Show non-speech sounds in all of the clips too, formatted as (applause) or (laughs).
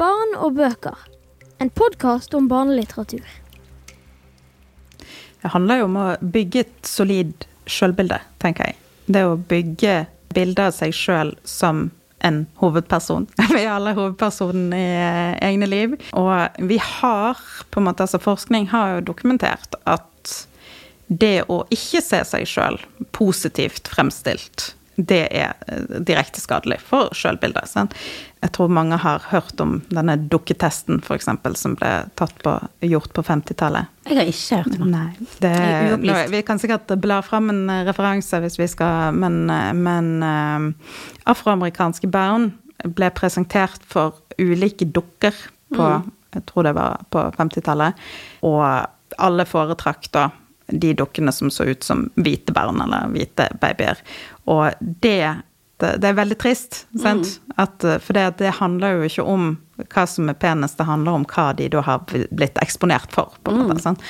Barn og bøker. En podkast om barnelitteratur. Det handler jo om å bygge et solid sjølbilde, tenker jeg. Det å bygge bilder av seg sjøl som en hovedperson. (laughs) Vi er alle hovedpersonen i eh, egne liv. Og vi har på en måte, altså Forskning har jo dokumentert at det å ikke se seg sjøl positivt fremstilt det er eh, direkte skadelig for sjølbildet. Jeg tror mange har hørt om denne dukketesten, f.eks., som ble på, gjort på 50-tallet. Jeg har ikke hørt om Nei, det. Nå, vi kan sikkert bla fram en eh, referanse hvis vi skal, men, eh, men uh, afroamerikanske barn ble presentert for ulike dukker på mm. jeg tror det var på 50-tallet, og alle foretrakk da de dukkene som så ut som hvite barn eller hvite babyer. Og det, det, er veldig trist, sant? Mm. At, for det, det, handler jo ikke om hva som er penest, det handler om hva de da har blitt eksponert for. måte, mm.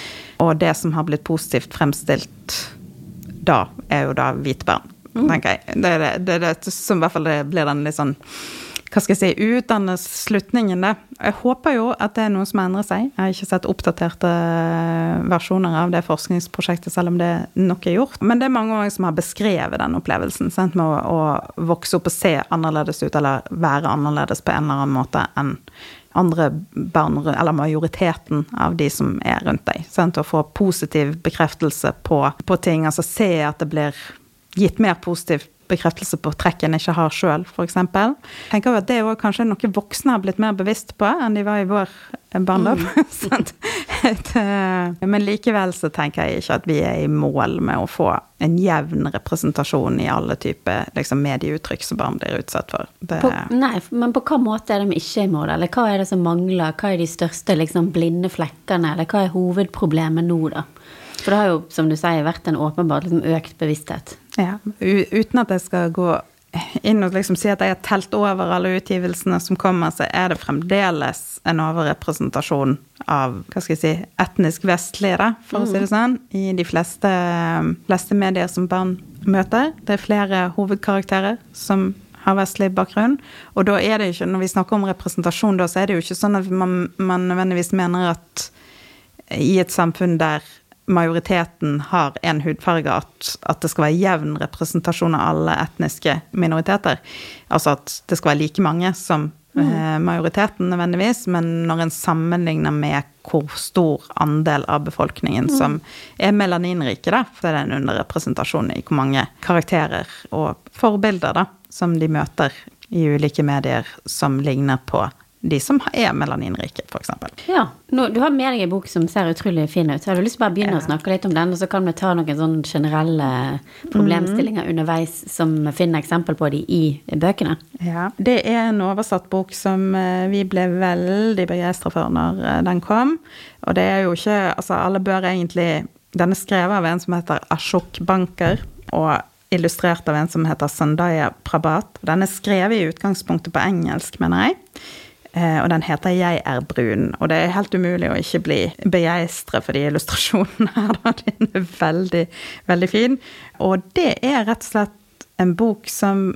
Og det som har blitt positivt fremstilt da, er jo da hvite barn, mm. tenker jeg. Det er det, det, det, som i hvert fall blir den litt sånn hva skal jeg si, slutningen, det. Jeg håper jo at det er noe som endrer seg. Jeg har ikke sett oppdaterte eh, versjoner av det forskningsprosjektet, selv om det nok er gjort. Men det er mange som har beskrevet den opplevelsen sant, med å, å, vokse opp og se annerledes ut, eller være annerledes på en eller annen måte enn andre barn, eller majoriteten av de som er rundt deg. Sant? Å få positiv bekreftelse på, på ting, altså se at det blir gitt mer positivt bekreftelse på trekk en ikke har sjøl, f.eks. Tenker jo at det er kanskje noe voksne har blitt mer bevisst på enn de var i vår barndom. Mm. (laughs) Eh, men likevel så tenker jeg ikke at vi er i mål med å få en jevn representasjon i alle typer liksom, medieuttrykk som barn blir utsatt for. På, nei, men på hva måte er de ikke i mål, eller hva er det som mangler? Hva er de største liksom, blinde flekkene, eller hva er hovedproblemet nå, da? For det har jo, som du sier, vært en åpenbart liksom, økt bevissthet. Ja, uten at jeg skal gå inn og liksom si at jeg har telt over alle utgivelsene som kommer, så er det fremdeles en overrepresentasjon av hva skal jeg si, etnisk vestlige, da, for mm. å si det mm. sånn, i de fleste, fleste medier som barn møter. Det er flere hovedkarakterer som har vestlig bakgrunn. Og da er det ikke, når vi snakker om representasjon, da, så er det jo ikke sånn at man, man nødvendigvis mener at i et samfunn der majoriteten har en hudfarge, at, at, det skal være jevn representasjon av alle etniske minoriteter. Altså at det skal være like mange som mm. eh, majoriteten nødvendigvis, men når en sammenligner med hvor stor andel av befolkningen mm. som er melaninrike, da, det er en underrepresentasjon i hvor mange karakterer og forbilder da, som de møter i ulike medier som ligner på de som er melaninrike, f.eks. Ja. Nå, du har med deg en bok som ser utrolig fin ut. Har du lyst til å bare begynne ja. å snakke litt om den, og så kan vi ta noen sånne generelle problemstillinger mm. underveis som vi finner eksempel på de i bøkene? Ja. Det er en oversatt bok som eh, vi ble veldig begeistra for når eh, den kom. Og det er jo ikke Altså, alle bør egentlig Den er skrevet av en som heter Ashok Banker. og illustrert av en som heter Sandaya Prabhat. Den er skrevet i utgangspunktet på engelsk, mener jeg. Eh, og den heter 'Jeg er brun'. Og det er helt umulig å ikke bli begeistra for de illustrasjonene her. Da. (laughs) Den er veldig, veldig fin. Og det er rett og slett en bok som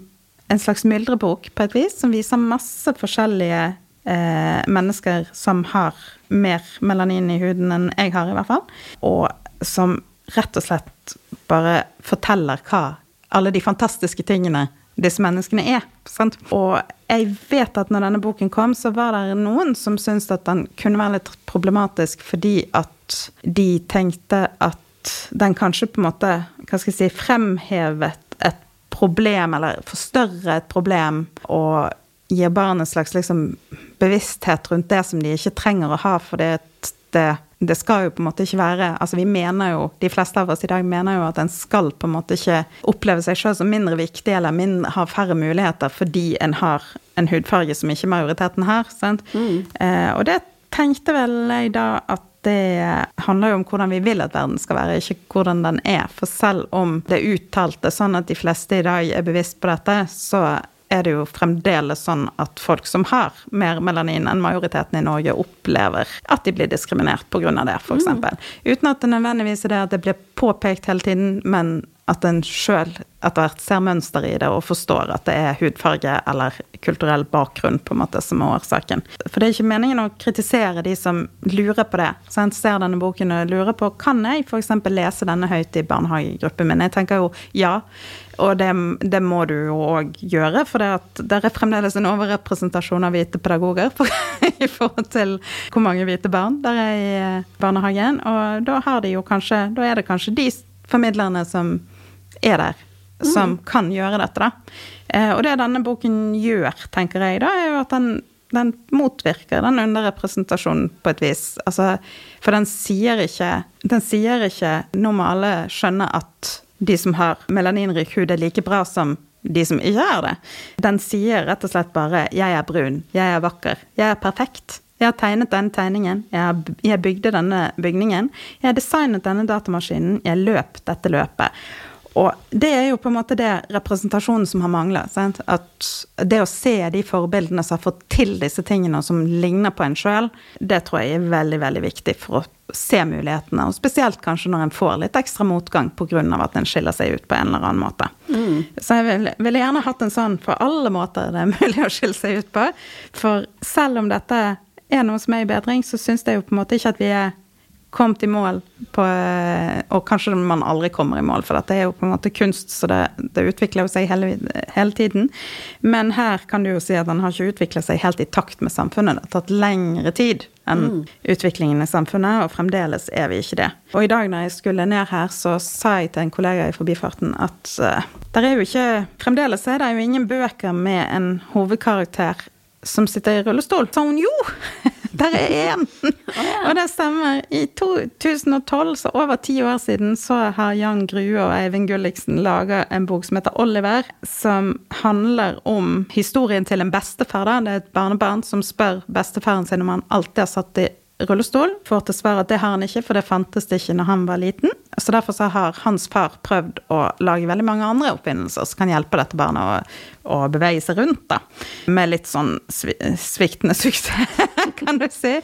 En slags myldrebok, på et vis, som viser masse forskjellige eh, mennesker som har mer melanin i huden enn jeg har, i hvert fall. Og som rett og slett bare forteller hva alle de fantastiske tingene disse menneskene er. Sant? Og jeg vet at når denne boken kom, så var det noen som syntes at den kunne være litt problematisk fordi at de tenkte at den kanskje på en måte, hva skal jeg si, fremhevet et problem, eller forstørret et problem, og gir barn en slags liksom, bevissthet rundt det som de ikke trenger å ha, fordi det det skal jo på en måte ikke være Altså vi mener jo, de fleste av oss i dag mener jo at en skal på en måte ikke oppleve seg sjøl som mindre viktig eller mindre, har færre muligheter fordi en har en hudfarge som ikke majoriteten har. sant? Mm. Eh, og det tenkte vel jeg da at det handler jo om hvordan vi vil at verden skal være, ikke hvordan den er. For selv om det uttalte sånn at de fleste i dag er bevisst på dette, så er det jo fremdeles sånn at folk som har mer melanin enn majoriteten i Norge, opplever at de blir diskriminert pga. det, f.eks. Mm. Uten at det nødvendigvis er det at det blir påpekt hele tiden, men at en sjøl etter hvert ser mønster i det og forstår at det er hudfarge eller kulturell bakgrunn på en måte som er årsaken. For det er ikke meningen å kritisere de som lurer på det. Så en ser denne boken og lurer på kan jeg f.eks. lese denne høyt i barnehagegruppen min. Jeg tenker jo ja, og det, det må du jo òg gjøre. For det, det er fremdeles en overrepresentasjon av hvite pedagoger for, (laughs) i forhold til hvor mange hvite barn der er i barnehagen. Og da, har de jo kanskje, da er det kanskje de formidlerne som er der, som mm. kan gjøre dette, da. Eh, og det denne boken gjør, tenker jeg, da, er jo at den, den motvirker den underrepresentasjonen på et vis. Altså, for den sier ikke Den sier ikke Nå må alle skjønne at de som har melaninrik hud, er like bra som de som ikke har det. Den sier rett og slett bare 'jeg er brun', 'jeg er vakker', 'jeg er perfekt'. Jeg har tegnet denne tegningen, jeg, bygde denne bygningen, jeg designet denne datamaskinen, jeg løp dette løpet. Og det er jo på en måte det representasjonen som har mangla. At det å se de forbildene som har fått til disse tingene, som ligner på en sjøl, det tror jeg er veldig, veldig viktig for å se mulighetene. Og spesielt kanskje når en får litt ekstra motgang pga. at en skiller seg ut på en eller annen måte. Mm. Så jeg ville vil gjerne hatt en sånn på alle måter det er mulig å skille seg ut på. For selv om dette er noe som er i bedring, så syns jeg jo på en måte ikke at vi er kommet i mål på Og kanskje man aldri kommer i mål, for dette er jo på en måte kunst, så det, det utvikler jo seg hele, hele, tiden. Men her kan du jo si at den har ikke utvikla seg helt i takt med samfunnet. Det har tatt lengre tid enn mm. utviklingen i samfunnet, og fremdeles er vi ikke det. Og i dag når jeg skulle ned her, så sa jeg til en kollega i forbifarten at uh, der er jo ikke Fremdeles er det jo ingen bøker med en hovedkarakter som sitter i rullestol. Sa hun jo! (laughs) Der er én! og det stemmer. I 2012, så over ti år siden, så har Jan Grue og Eivind Gulliksen laga en bok som heter Oliver, som handler om historien til en bestefar. Da. Det er et barnebarn som spør bestefaren sin om han alltid har satt i rullestol. Får til svar at det har han ikke, for det fantes det ikke når han var liten. Så derfor så har hans far prøvd å lage veldig mange andre oppfinnelser som kan hjelpe dette barnet å, å bevege seg rundt, da. Med litt sånn sviktende (laughs) suksess, kan du si.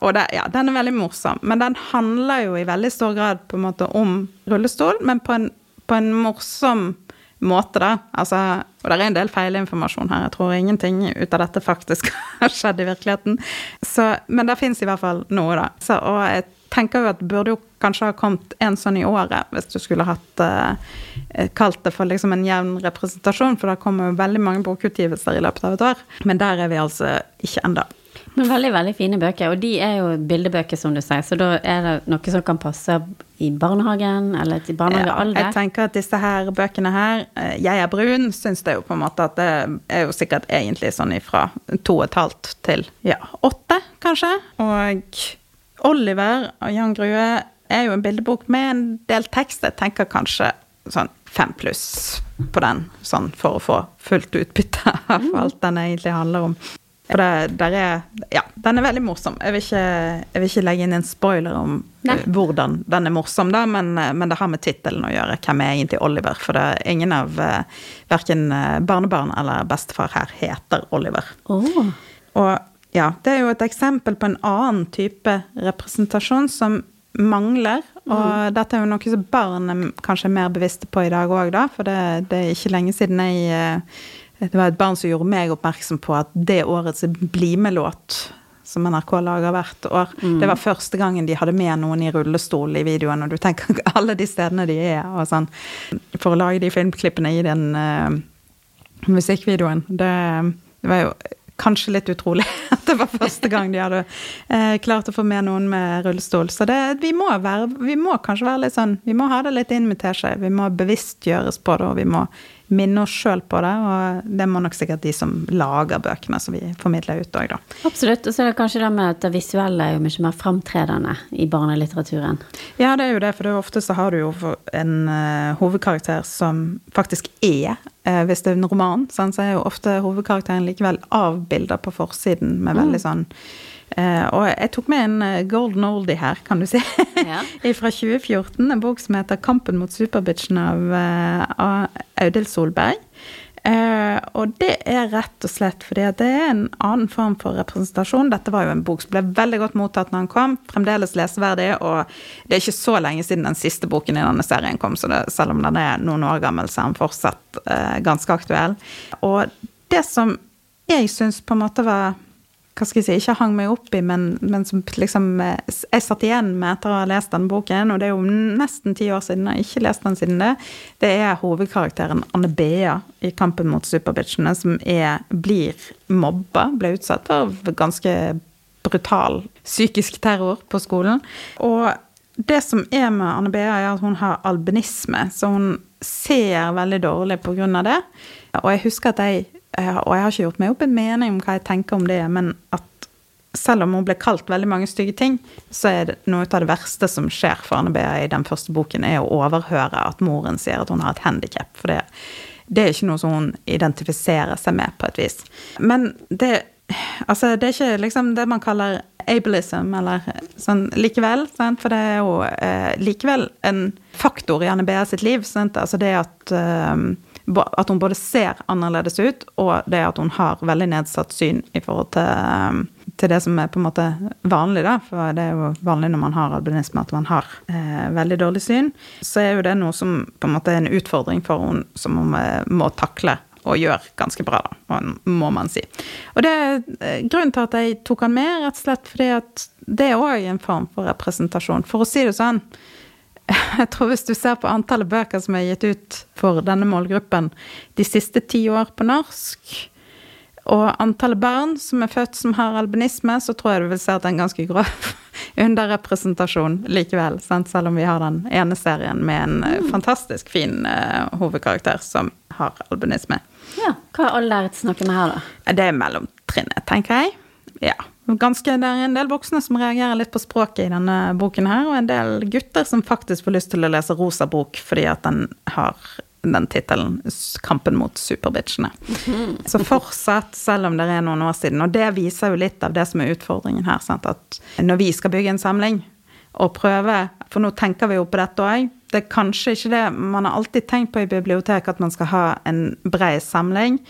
Og det, ja, den er veldig morsom. Men den handler jo i veldig stor grad på en måte om rullestol, men på en, på en morsom måte, da. Altså, og det er en del feilinformasjon her. Jeg tror ingenting ut av dette faktisk (laughs) har skjedd i virkeligheten. Så, men det fins i hvert fall noe, da. Så, og jeg tenker jo at burde jo kanskje ha kommet en sånn i året, hvis du skulle hatt uh, kalt det for liksom en jevn representasjon, for det kommer jo veldig mange bokutgivelser i løpet av et år. Men der er vi altså ikke enda. Men veldig, veldig fine bøker, og de er jo bildebøker, som du sier, så da er det noe som kan passe i barnehagen, eller til barnehagealder? Ja, jeg tenker at disse her bøkene her, eh, 'Jeg er brun', syns det jo på en måte at det er jo sikkert egentlig sånn ifra to og et halvt til ja, åtte, kanskje. Og Oliver og Jan Grue er jo en bildebok med en del tekst. Jeg tenker kanskje sånn fem pluss på den, sånn for å få fullt utbytte av alt den egentlig handler om. For det, der er Ja, den er veldig morsom. Jeg vil ikke, jeg vil ikke legge inn en spoiler om Nei. hvordan den er morsom, da, men, men det har med tittelen å gjøre. Hvem er egentlig Oliver? For det er ingen av uh, verken eh, barnebarn eller bestefar her heter Oliver. Oh. Og ja, det er jo et eksempel på en annen type representasjon som mangler. Og mm. dette er jo noe som barn er kanskje mer bevisste på i dag òg, da. For det, det, er ikke lenge siden jeg uh, det var et barn som gjorde meg oppmerksom på at det årets Bli med-låt som NRK lager hvert år. Mm. Det var første gangen de hadde med noen i rullestol i videoen, og du tenker (laughs) alle de stedene de er, og sånn. For å lage de filmklippene i den uh, musikkvideoen. Det, det, var jo kanskje litt utrolig (laughs) at det var første gang de hadde uh, klart å få med noen med rullestol. Så det, vi, må være, vi må kanskje være litt sånn Vi må ha det litt inn med teskje. Vi må bevisstgjøres på det, og vi må minne oss sjøl på det. Og det må nok sikkert de som lager bøkene som vi formidler ut òg, da. Absolutt. Og så er det kanskje det med at det visuelle er jo mye mer framtredende i barnelitteraturen. Ja, det er jo det, for det er ofte så har du jo en uh, hovedkarakter som faktisk er uh, Hvis det er en roman, sånn, så er jo ofte hovedkarakteren likevel avbilda på forsiden med veldig mm. sånn og jeg tok med en uh, golden oldie her, kan du si. (laughs) Ja. (laughs) fra 2014. En bok som heter 'Kampen mot superbitchen' av uh, Audhild Solberg. og det er rett og slett fordi at det er en annen form for representasjon. Dette var jo en bok som ble veldig godt mottatt når den kom, fremdeles leseverdig, og det er ikke så lenge siden den siste boken i denne serien kom, så det, selv om den er noen år gammel, så er den fortsatt uh, ganske aktuell. Og det som jeg syns på en måte var hva skal jeg si, ikke hang meg opp i, men, men som liksom jeg satt igjen med etter å ha lest den boken, og det er jo nesten ti år siden, jeg har ikke lest den siden det, det er hovedkarakteren Anne Bea i Kampen mot superbitchene, som er, blir mobba, ble utsatt for ganske brutal psykisk terror på skolen. Og det som er med Anne Bea, er at hun har albinisme, så hun ser veldig dårlig av det. Og jeg husker at jeg og jeg har ikke gjort meg opp en mening om hva jeg tenker om det, men at selv om hun ble kalt veldig mange stygge ting, så er det noe av det verste som skjer for Anne Bea i den første boken, er å overhøre at moren sier at hun har et handikap. For det, det, er ikke noe som hun identifiserer seg med, på et vis. Men det, altså, det er ikke liksom det man kaller ableism, eller sånn likevel. Sant? For det er jo eh, likevel en faktor i Anne Bea sitt liv. Sant? Altså det at eh, at hun både ser annerledes ut, og det at hun har veldig nedsatt syn i forhold til, um, til det som er på en måte vanlig, da. For det er jo vanlig når man har albinisme at man har eh, veldig dårlig syn. Så er jo det noe som på en måte er en utfordring for hun som hun eh, må takle og gjør ganske bra, da, må man si. Og det er eh, grunnen til at jeg tok han med, rett og slett fordi at det er òg en form for representasjon. For å si det sånn, (laughs) jeg tror hvis du ser på antallet bøker som er gitt ut for denne målgruppen de siste ti år på norsk, og antallet barn som er født som har albinisme, så tror jeg du vil se at det er en ganske grov (laughs) underrepresentasjon likevel. Sant? Selv om vi har den ene serien med en mm. fantastisk fin uh, hovedkarakter som har albinisme. Ja, Hva er snakker vi her, da? Det er mellomtrinnet, tenker jeg. Ja. Ganske, det er en del voksne som reagerer litt på språket i denne boken her, og en del gutter som faktisk får lyst til å lese rosa bok fordi at den har den tittelen 'Kampen mot superbitchene'. Mm. Så fortsatt, selv om det er noen år siden. Og det viser jo litt av det som er utfordringen her. Sant? At når vi skal bygge en samling og prøve For nå tenker vi jo på dette òg. Det er kanskje ikke det Man har alltid tenkt på i bibliotek at man skal ha en bred samling.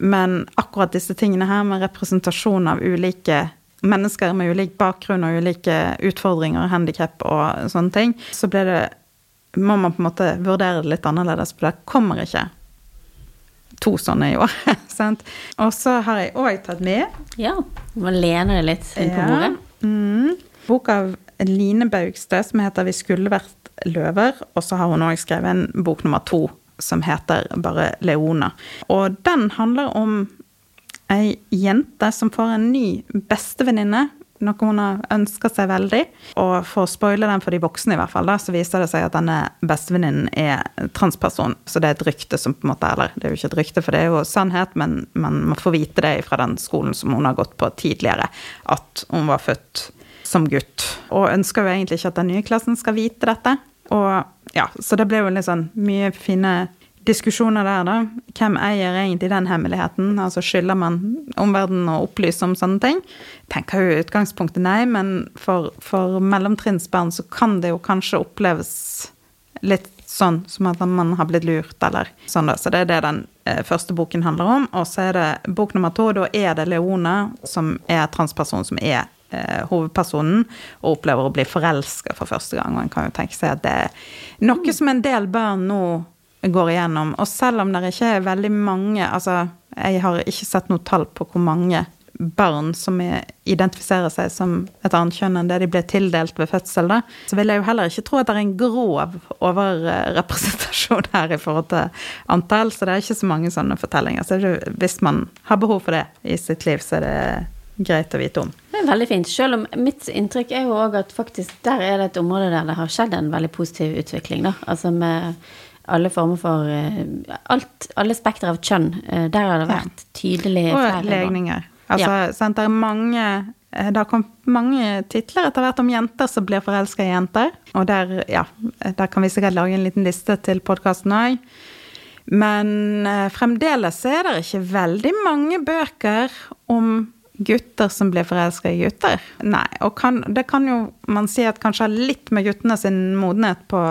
Men akkurat disse tingene her med representasjon av ulike mennesker med ulik bakgrunn og ulike utfordringer handikap og sånne ting, så ble det må man på en måte vurdere det litt annerledes, for det kommer ikke to sånne i år. (laughs) sant? Og så har jeg òg tatt med Ja. Du må lene deg litt inn på bordet. Ja, mm, bok av Line Baugstø som heter 'Vi skulle vært løver', og så har hun òg skrevet en bok nummer to som heter bare Leona. Og den handler om ei jente som får en ny bestevenninne. Noe hun har ønska seg veldig. Og for å spoile den for de voksne, i hvert fall, da, så viser det seg at denne bestevenninnen er transperson. Så det er et rykte som på en måte Eller det er jo ikke et rykte, for det er jo sannhet, men man får vite det fra den skolen som hun har gått på tidligere, at hun var født som gutt. Og ønsker jo egentlig ikke at den nye klassen skal vite dette. Og ja, så det ble jo litt sånn mye fine diskusjoner der, da. Hvem eier egentlig den hemmeligheten? Altså skylder man omverdenen å opplyse om sånne ting? Tenker jo i utgangspunktet nei, men for, for mellomtrinnsbarn så kan det jo kanskje oppleves litt sånn som at man har blitt lurt, eller sånn da. Så det er det den eh, første boken handler om. Og så er det bok nummer to, da er det Leone, som er transperson, som er eh, hovedpersonen og opplever å bli forelska for første gang. Og en kan jo tenke seg at det er noe som en del barn nå går igjennom. Og selv om det ikke er veldig mange Altså, jeg har ikke sett noe tall på hvor mange barn som identifiserer seg som et annet kjønn enn det de ble tildelt ved fødsel, da, så vil jeg jo heller ikke tro at det er en grov overrepresentasjon (laughs) her i forhold til antall. Så det er ikke så mange sånne fortellinger. Så hvis man har behov for det i sitt liv, så er det greit å vite om. Det er veldig fint. Selv om mitt inntrykk er jo òg at faktisk der er det et område der det har skjedd en veldig positiv utvikling, da. Altså med alle former for eh, alt, Alle spekter av kjønn. Eh, der har det vært ja. tydelig Og legninger. Altså, ja. sant, det er mange eh, det har kommet mange titler etter hvert om jenter som blir forelska i jenter. Og der, ja, der kan vi sikkert lage en liten liste til podkasten òg. Men fremdeles er det ikke veldig mange bøker om gutter som blir forelska i gutter. Nei, og kan, det kan jo man si at kanskje har litt med guttene sin modenhet på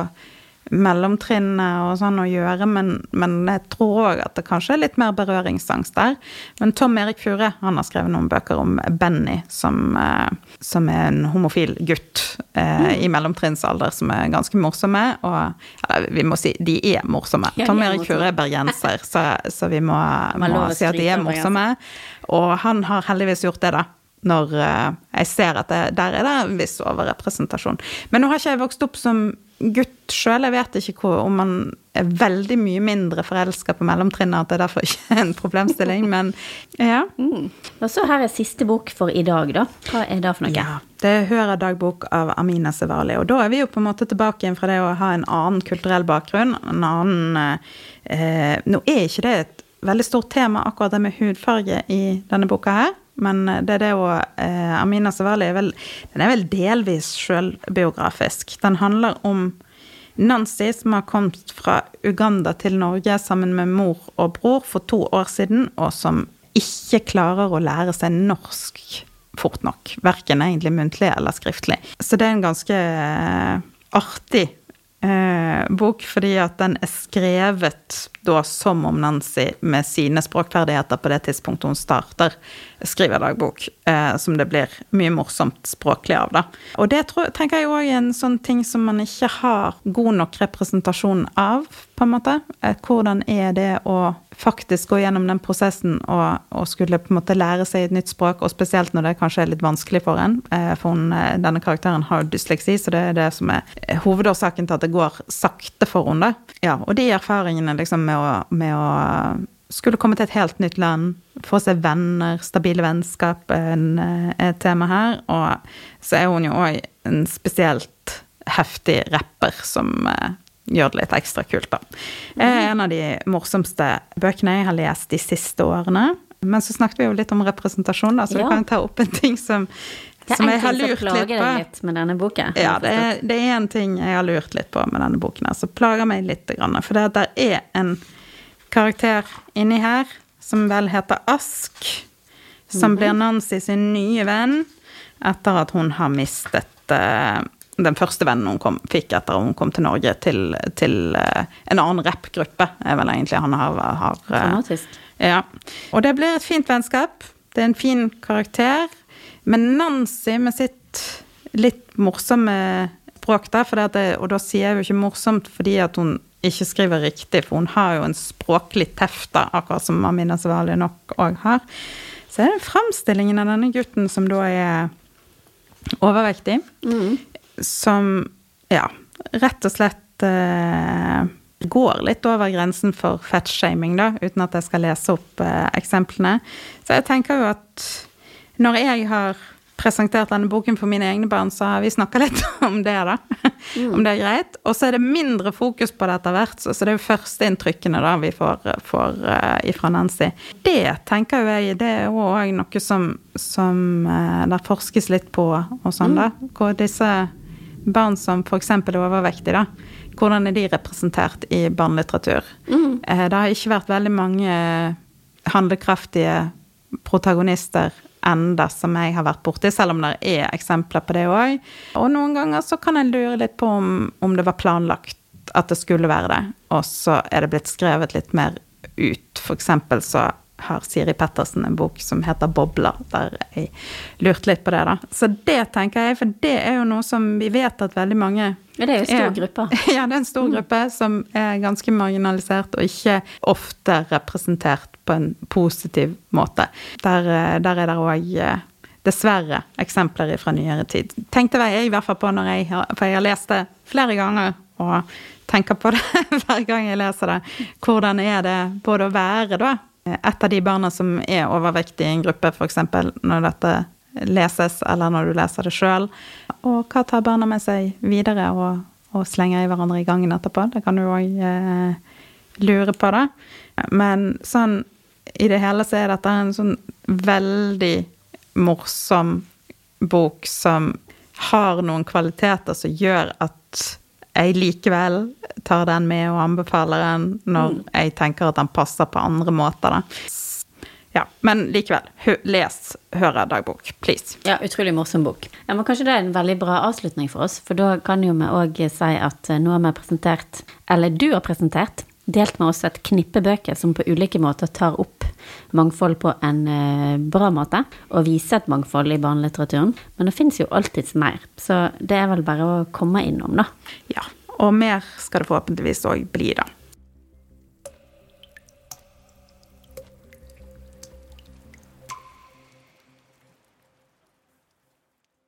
mellomtrinnet og sånn å gjøre, men, men jeg tror òg at det kanskje er litt mer berøringsangst der. Men Tom Erik Fure han har skrevet noen bøker om Benny, som, eh, som er en homofil gutt eh, i mellomtrinnsalder, som er ganske morsomme. Og eller, vi må si de er morsomme. Ja, Tom Erik. Fure er bergenser, så, så vi må, må si at de er morsomme. Og han har heldigvis gjort det, da. Når eh, jeg ser at det, der er det en viss overrepresentasjon. Men nå har ikke jeg vokst opp som gutt sjøl. Jeg vet ikke hvor, om man er veldig mye mindre forelska på mellomtrinnet, at det er derfor ikke er en problemstilling. Men ja. Mm. Og så her er siste bok for i dag, da. Hva er det for noe? Ja, det er Hører-dagbok av Amina Sevali. Og da er vi jo på en måte tilbake igjen fra det å ha en annen kulturell bakgrunn. En annen eh, Nå er ikke det et veldig stort tema, akkurat det med hudfarge, i denne boka her. Men det er det jo eh, Amina Sevali er vel Den er vel delvis sjølbiografisk. Den handler om Nancy, som har kommet fra Uganda til Norge sammen med mor og bror for to år siden, og som ikke klarer å lære seg norsk fort nok. Verken egentlig muntlig eller skriftlig. Så det er en ganske eh, artig eh, bok, fordi at den er skrevet da som om Nancy med sine språkferdigheter på det tidspunktet hun starter skriverdagbok, eh, som det blir mye morsomt språklig av, da. Og det tror, tenker jeg òg er en sånn ting som man ikke har god nok representasjon av, på en måte. Eh, hvordan er det å faktisk gå gjennom den prosessen og, og skulle på en måte lære seg et nytt språk, og spesielt når det kanskje er litt vanskelig for en. eh, For hun, eh, denne karakteren har dysleksi, så det er det som er eh, hovedårsaken til at det går sakte for henne. Ja, og de erfaringene liksom med å, med å skulle komme til et helt nytt land, få seg venner, stabile vennskap en- et tema her. Og så er hun jo òg en spesielt heftig rapper som eh, gjør det litt ekstra kult, da. Er en av de morsomste bøkene jeg har lest de siste årene. Men så snakket vi jo litt om representasjon, da, så Ja. du kan ta opp en ting som, som jeg har lurt litt på. litt med denne boken. Ja, det er, det er en ting jeg har lurt litt på med denne boken, Altså, plager meg litt. For det, det er en karakter inni her som vel heter Ask, som blir Nancy sin nye venn etter at hun har mistet eh, den første vennen hun kom, fikk etter at hun kom til Norge, til, til eh, en annen rappgruppe, er vel egentlig han har, har eh, Dramatisk. ja. Og det blir et fint vennskap. Det er en fin karakter. Men Nancy med sitt litt morsomme språk der, det og da sier jeg jo ikke morsomt fordi at hun ikke skriver riktig, for hun har jo en språklig teft, akkurat som Amina Svali nok òg har. Så er det framstillingen av denne gutten som da er overvektig, som ja, rett og slett eh, går litt over grensen for fettshaming, da, uten at jeg skal lese opp eh, eksemplene. Så jeg tenker jo at når jeg har presentert denne boken for mine egne barn, så har vi snakka litt (laughs) om det, da. om det er greit. Og så er det mindre fokus på det etter hvert, så så det er jo førsteinntrykkene da vi får, får uh, ifra Nancy. Det tenker jo jeg, det er òg noe som, som uh, der forskes litt på og sånn, da. Hvor disse barn som f.eks. er overvektige, da. Hvordan er de representert i barnelitteratur? Mm. Det har ikke vært veldig mange handlekraftige protagonister enda som jeg har vært borti, selv om det er eksempler på det òg. Og noen ganger så kan jeg lure litt på om, om det var planlagt at det skulle være det, og så er det blitt skrevet litt mer ut. For eksempel så har Siri Pettersen en bok som heter 'Bobler', der jeg lurte litt på det, da. Så det tenker jeg, for det er jo noe som vi vet at veldig mange Ja, det er jo en stor gruppe. (laughs) Ja, det er en stor gruppe som er ganske marginalisert og ikke ofte representert på en positiv måte. Der, eh, der er det òg dessverre eksempler fra nyere tid. Tenkte jeg i hvert fall på når jeg har For jeg har lest det flere ganger og tenker på det (laughs) hver gang jeg leser det. Hvordan er det både å være da et av de barna som er overvektige i en gruppe, f.eks. når dette leses, eller når du leser det sjøl. Og hva tar barna med seg videre og, og slenger i hverandre i gangen etterpå? Det kan du òg eh, lure på, da. Men sånn i det hele så er dette en sånn veldig morsom bok som har noen kvaliteter som gjør at jeg likevel tar den med og anbefaler den når jeg tenker at den passer på andre måter. Da. Ja, men likevel, hø les Hører-dagbok, please. Ja, utrolig morsom bok. Ja, men Kanskje det er en veldig bra avslutning for oss, for da kan jo vi òg si at nå har vi presentert, eller du har presentert, delt med oss et knippe bøker som på ulike måter tar opp mangfold på en eh, bra måte, og vise et mangfold i barnelitteraturen. Men det fins jo alltids mer, så det er vel bare å komme innom, da. Ja, og mer skal det forhåpentligvis òg bli, da.